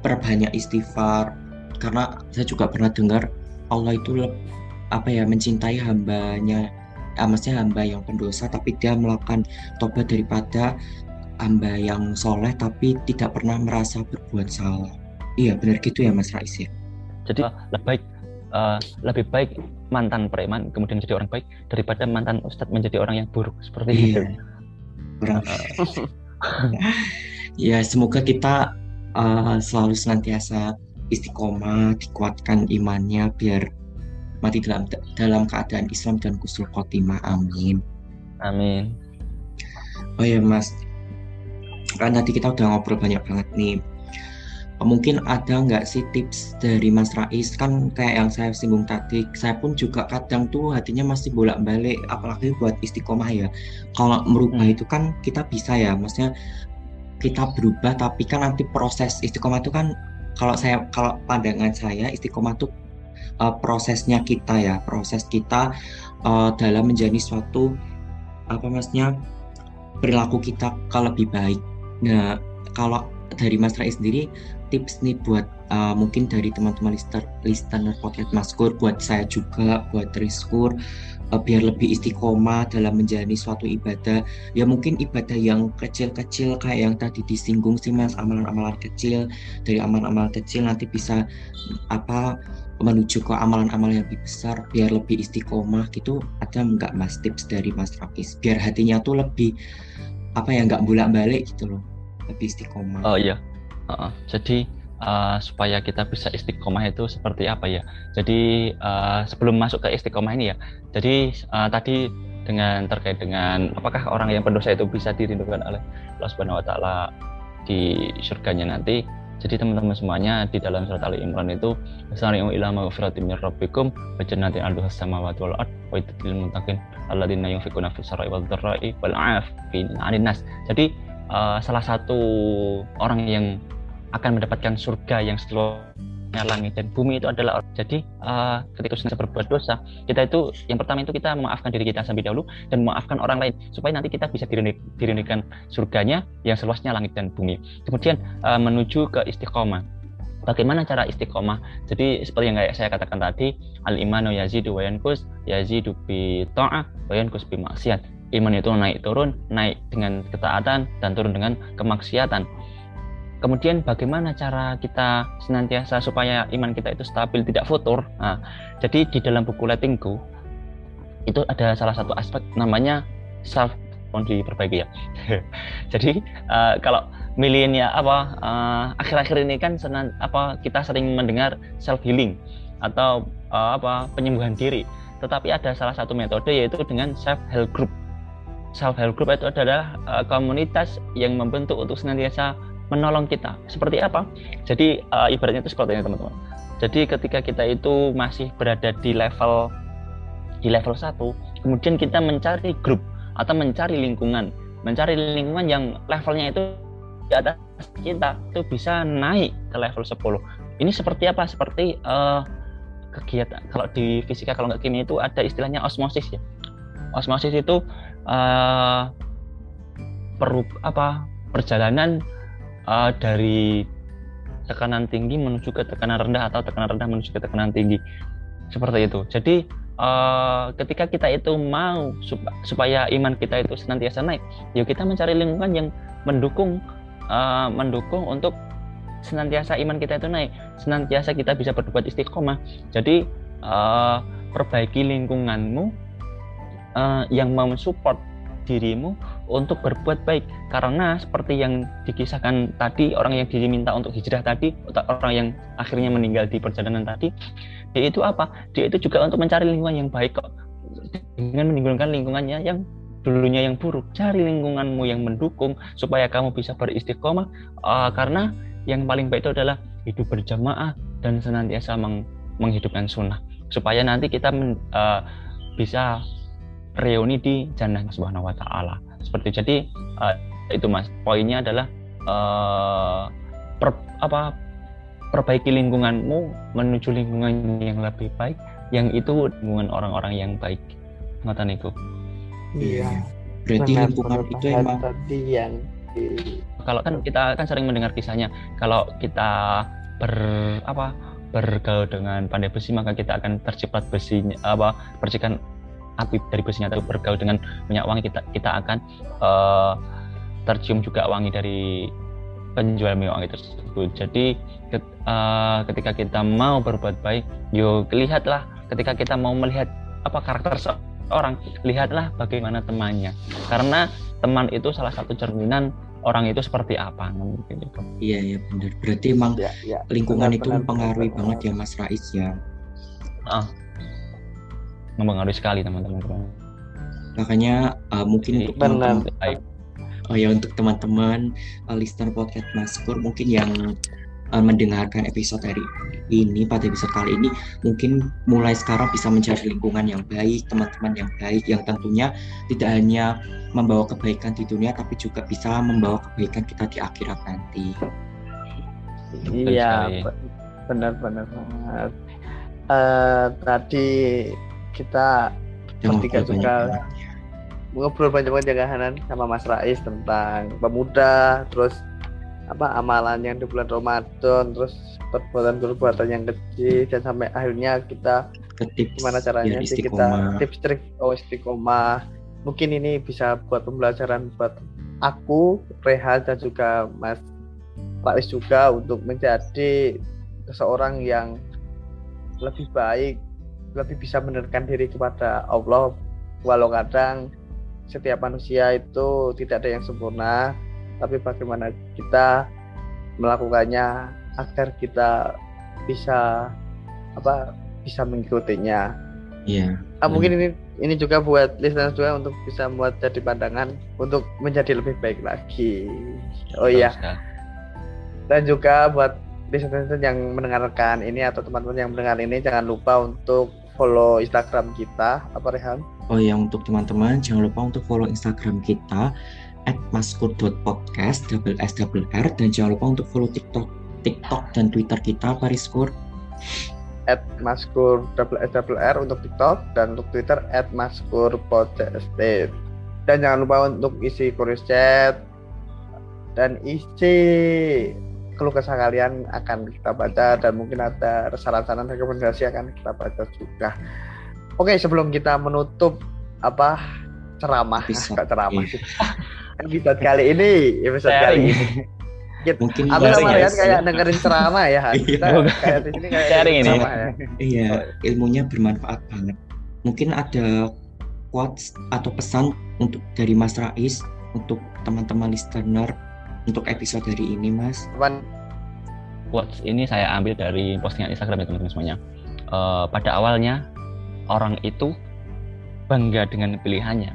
berbanyak istighfar. Karena saya juga pernah dengar Allah itu apa ya mencintai hambanya ah, maksudnya hamba yang pendosa tapi dia melakukan tobat daripada hamba yang soleh tapi tidak pernah merasa berbuat salah. Iya benar gitu ya Mas Rais ya? Jadi lebih baik uh, lebih baik mantan preman kemudian jadi orang baik daripada mantan ustadz menjadi orang yang buruk seperti iya. itu. Orang. ya semoga kita uh, selalu senantiasa istiqomah, dikuatkan imannya biar mati dalam dalam keadaan Islam dan kusul khotimah. Amin. Amin. Oh ya Mas, kan tadi kita udah ngobrol banyak banget nih mungkin ada nggak sih tips dari Mas Rais? Kan kayak yang saya singgung tadi saya pun juga kadang tuh hatinya masih bolak-balik apalagi buat istiqomah ya. Kalau merubah hmm. itu kan kita bisa ya maksudnya kita berubah tapi kan nanti proses istiqomah itu kan kalau saya kalau pandangan saya istiqomah itu uh, prosesnya kita ya. Proses kita uh, dalam menjadi suatu apa maksudnya perilaku kita kalau lebih baik. Nah kalau dari Mas Rais sendiri tips nih buat uh, mungkin dari teman-teman listener listener podcast Maskur buat saya juga buat Rizkur uh, biar lebih istiqomah dalam menjalani suatu ibadah. Ya mungkin ibadah yang kecil-kecil kayak yang tadi disinggung sih mas amalan-amalan kecil. Dari amalan-amalan kecil nanti bisa apa menuju ke amalan-amalan yang lebih besar biar lebih istiqomah gitu. Ada nggak mas tips dari mas Rafis? Biar hatinya tuh lebih apa ya nggak bolak-balik gitu loh lebih istiqomah oh iya Uh, jadi uh, supaya kita bisa istiqomah itu seperti apa ya? Jadi uh, sebelum masuk ke istiqomah ini ya, jadi uh, tadi dengan terkait dengan apakah orang yang pendosa itu bisa dirindukan oleh Allah Subhanahu Wa Taala di surganya nanti? Jadi teman-teman semuanya di dalam surat Ali Imran itu Sari'u ila maghfiratin min rabbikum wa jannatin 'arduha samawati wal ard wa lil muttaqin alladzina yunfiquna fis sarai wal dharra'i wal 'afina 'anil nas. Jadi uh, salah satu orang yang akan mendapatkan surga yang seluruhnya langit dan bumi itu adalah jadi uh, ketika sudah berbuat dosa kita itu yang pertama itu kita memaafkan diri kita sampai dahulu dan memaafkan orang lain supaya nanti kita bisa dirindukan surganya yang seluasnya langit dan bumi kemudian uh, menuju ke istiqomah Bagaimana cara istiqomah? Jadi seperti yang saya katakan tadi, al imanu yazidu wa yankus, yazidu bi ta'ah wa bi maksiat. Iman itu naik turun, naik dengan ketaatan dan turun dengan kemaksiatan. Kemudian bagaimana cara kita senantiasa supaya iman kita itu stabil, tidak futur. Nah, jadi di dalam buku Letting Go itu ada salah satu aspek namanya self mohon diperbaiki ya. jadi uh, kalau milenial apa akhir akhir-akhir ini kan senan, apa kita sering mendengar self healing atau uh, apa penyembuhan diri. Tetapi ada salah satu metode yaitu dengan self help group. Self help group itu adalah uh, komunitas yang membentuk untuk senantiasa menolong kita. Seperti apa? Jadi uh, ibaratnya itu seperti ini teman-teman. Jadi ketika kita itu masih berada di level di level 1, kemudian kita mencari grup atau mencari lingkungan, mencari lingkungan yang levelnya itu di atas kita itu bisa naik ke level 10. Ini seperti apa? Seperti uh, kegiatan kalau di fisika kalau nggak kimia itu ada istilahnya osmosis ya. Osmosis itu uh, apa perjalanan uh, dari tekanan tinggi menuju ke tekanan rendah atau tekanan rendah menuju ke tekanan tinggi. Seperti itu. Jadi uh, ketika kita itu mau supaya iman kita itu senantiasa naik yuk kita mencari lingkungan yang mendukung uh, mendukung untuk senantiasa iman kita itu naik. Senantiasa kita bisa berbuat istiqomah. Jadi uh, perbaiki lingkunganmu uh, yang mau support dirimu untuk berbuat baik. Karena seperti yang dikisahkan tadi orang yang diminta untuk hijrah tadi orang yang akhirnya meninggal di perjalanan tadi dia itu apa? Dia itu juga untuk mencari lingkungan yang baik kok. Dengan meninggalkan lingkungannya yang dulunya yang buruk. Cari lingkunganmu yang mendukung supaya kamu bisa beristiqomah uh, karena yang paling baik itu adalah hidup berjamaah dan senantiasa meng menghidupkan sunnah. Supaya nanti kita men, uh, bisa reuni di jannah subhanahu wa ta'ala. Seperti jadi uh, itu mas poinnya adalah uh, per, apa perbaiki lingkunganmu menuju lingkungan yang lebih baik yang itu lingkungan orang-orang yang baik. Ngotan itu. Iya. Berarti benar, lingkungan itu emang tadi yang kalau kan kita kan sering mendengar kisahnya kalau kita ber apa bergaul dengan pandai besi maka kita akan terciprat besi apa percikan api dari besinya tapi bergaul dengan minyak wangi kita kita akan uh, tercium juga wangi dari penjual minyak wangi tersebut. Jadi ke, uh, ketika kita mau berbuat baik, yuk lihatlah ketika kita mau melihat apa karakter seorang, lihatlah bagaimana temannya. Karena teman itu salah satu cerminan orang itu seperti apa mungkin itu. Iya ya benar. Berarti emang ya, ya, lingkungan benar, itu benar, mempengaruhi benar, banget ya Mas Rais ya. Ah, mempengaruhi sekali teman-teman. Makanya uh, mungkin untuk teman-teman oh ya untuk teman-teman uh, listener podcast Maskur mungkin yang uh, mendengarkan episode hari ini pada episode kali ini mungkin mulai sekarang bisa mencari lingkungan yang baik teman-teman yang baik yang tentunya tidak hanya membawa kebaikan di dunia tapi juga bisa membawa kebaikan kita di akhirat nanti. Iya benar-benar banget. Uh, tadi kita bertiga juga ngobrol banyak-banyak janganan sama Mas Rais tentang pemuda, terus apa amalan yang di bulan Ramadan, terus perbuatan-perbuatan yang kecil dan sampai akhirnya kita tips gimana caranya sih kita tips trik oh istiqomah. Mungkin ini bisa buat pembelajaran buat aku, Reha dan juga Mas Rais juga untuk menjadi seseorang yang lebih baik lebih bisa menekan diri kepada Allah. Walau kadang setiap manusia itu tidak ada yang sempurna tapi bagaimana kita melakukannya agar kita bisa apa bisa mengikutinya. Iya yeah. ah, mungkin ini ini juga buat listener juga untuk bisa membuat jadi pandangan untuk menjadi lebih baik lagi. Oh iya. dan juga buat listener yang mendengarkan ini atau teman-teman yang mendengar ini jangan lupa untuk follow Instagram kita apa Rehan? Oh ya untuk teman-teman jangan lupa untuk follow Instagram kita at maskur.podcast double s double r dan jangan lupa untuk follow TikTok TikTok dan Twitter kita Pariskur at maskur double s double r untuk TikTok dan untuk Twitter at maskur podcast dan jangan lupa untuk isi chorus chat dan isi keluh kesah kalian akan kita baca dan mungkin ada saran-saran rekomendasi akan kita baca juga. Oke, sebelum kita menutup apa ceramah, Episode, ceramah iya. episode kali ini, episode kali ini. Kita, mungkin aku sama Rian kayak dengerin ceramah ya, Han. Iya. Kita kayak di sini kayak Sharing ini. ya. iya ilmunya bermanfaat banget mungkin ada quotes atau pesan untuk dari Mas Rais untuk teman-teman listener untuk episode hari ini Mas Cuman quotes ini saya ambil dari postingan Instagram ya teman-teman semuanya. Eh, pada awalnya orang itu bangga dengan pilihannya,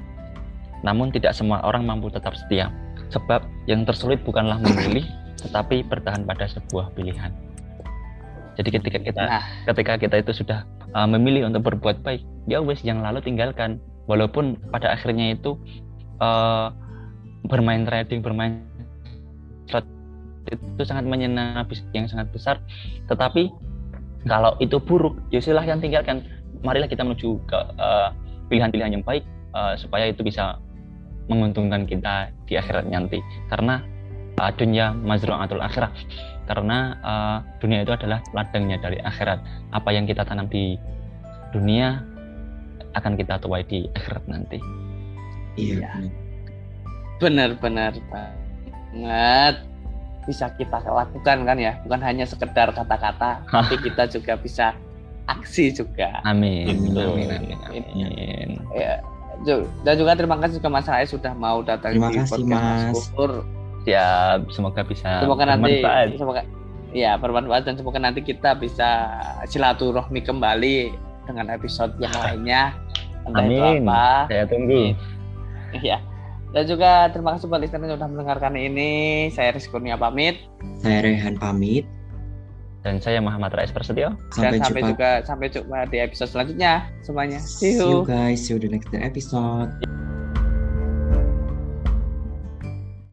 namun tidak semua orang mampu tetap setia. Sebab yang tersulit bukanlah memilih, tetapi bertahan pada sebuah pilihan. Jadi ketika kita Nah. ketika kita itu sudah eh, memilih untuk berbuat baik, ya wes yang lalu tinggalkan. Walaupun pada akhirnya itu eh, bermain trading, bermain itu sangat menyenangkan yang sangat besar. Tetapi kalau itu buruk ya silahkan tinggalkan. Marilah kita menuju ke eh, pilihan-pilihan yang baik eh, supaya itu bisa menguntungkan kita di akhirat nanti. Karena uh, dunia mazru'atul akhirah. Karena eh, dunia itu adalah ladangnya dari akhirat. Apa yang kita tanam di dunia akan kita tuai di akhirat nanti. Iya. Benar. benar-benar banget bisa kita lakukan kan ya. Bukan hanya sekedar kata-kata tapi kita juga bisa aksi juga. Amin. Amin, Betul. amin, amin, amin. ya dan juga terima kasih juga Mas Rais sudah mau datang Terima di kasih, podcast Mas. Siap semoga bisa semoga nanti bermanfaat. semoga ya bermanfaat dan semoga nanti kita bisa silaturahmi kembali dengan episode yang lainnya. Entah itu Amin. apa. Saya tunggu. Ya dan juga terima kasih buat listener yang sudah mendengarkan ini. Saya Rizky Kurnia pamit. Saya Rehan pamit. Dan saya Muhammad Rais Prasetyo. Sampai, dan sampai jumpa. juga sampai jumpa di episode selanjutnya semuanya. See see you you guys. See you the next episode